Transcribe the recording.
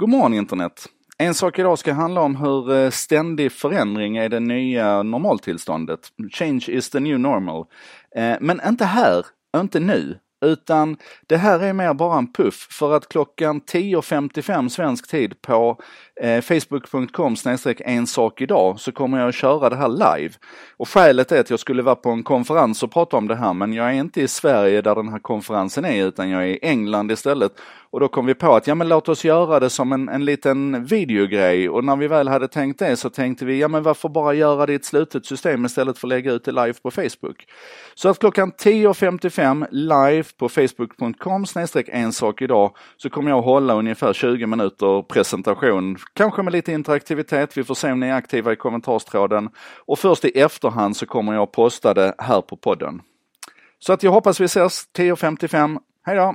God morgon internet! En sak idag ska handla om hur eh, ständig förändring är det nya normaltillståndet. Change is the new normal. Eh, men inte här, inte nu, utan det här är mer bara en puff för att klockan 10.55 svensk tid på eh, facebook.com en sak idag så kommer jag att köra det här live. Och skälet är att jag skulle vara på en konferens och prata om det här men jag är inte i Sverige där den här konferensen är utan jag är i England istället. Och då kom vi på att ja men låt oss göra det som en, en liten videogrej och när vi väl hade tänkt det så tänkte vi ja men varför bara göra det i ett slutet system istället för att lägga ut det live på Facebook. Så att klockan 10.55 live på facebook.com en sak idag så kommer jag hålla ungefär 20 minuter presentation Kanske med lite interaktivitet, vi får se om ni är aktiva i kommentarstråden. Och först i efterhand så kommer jag posta det här på podden. Så att jag hoppas vi ses 10.55. Hej då!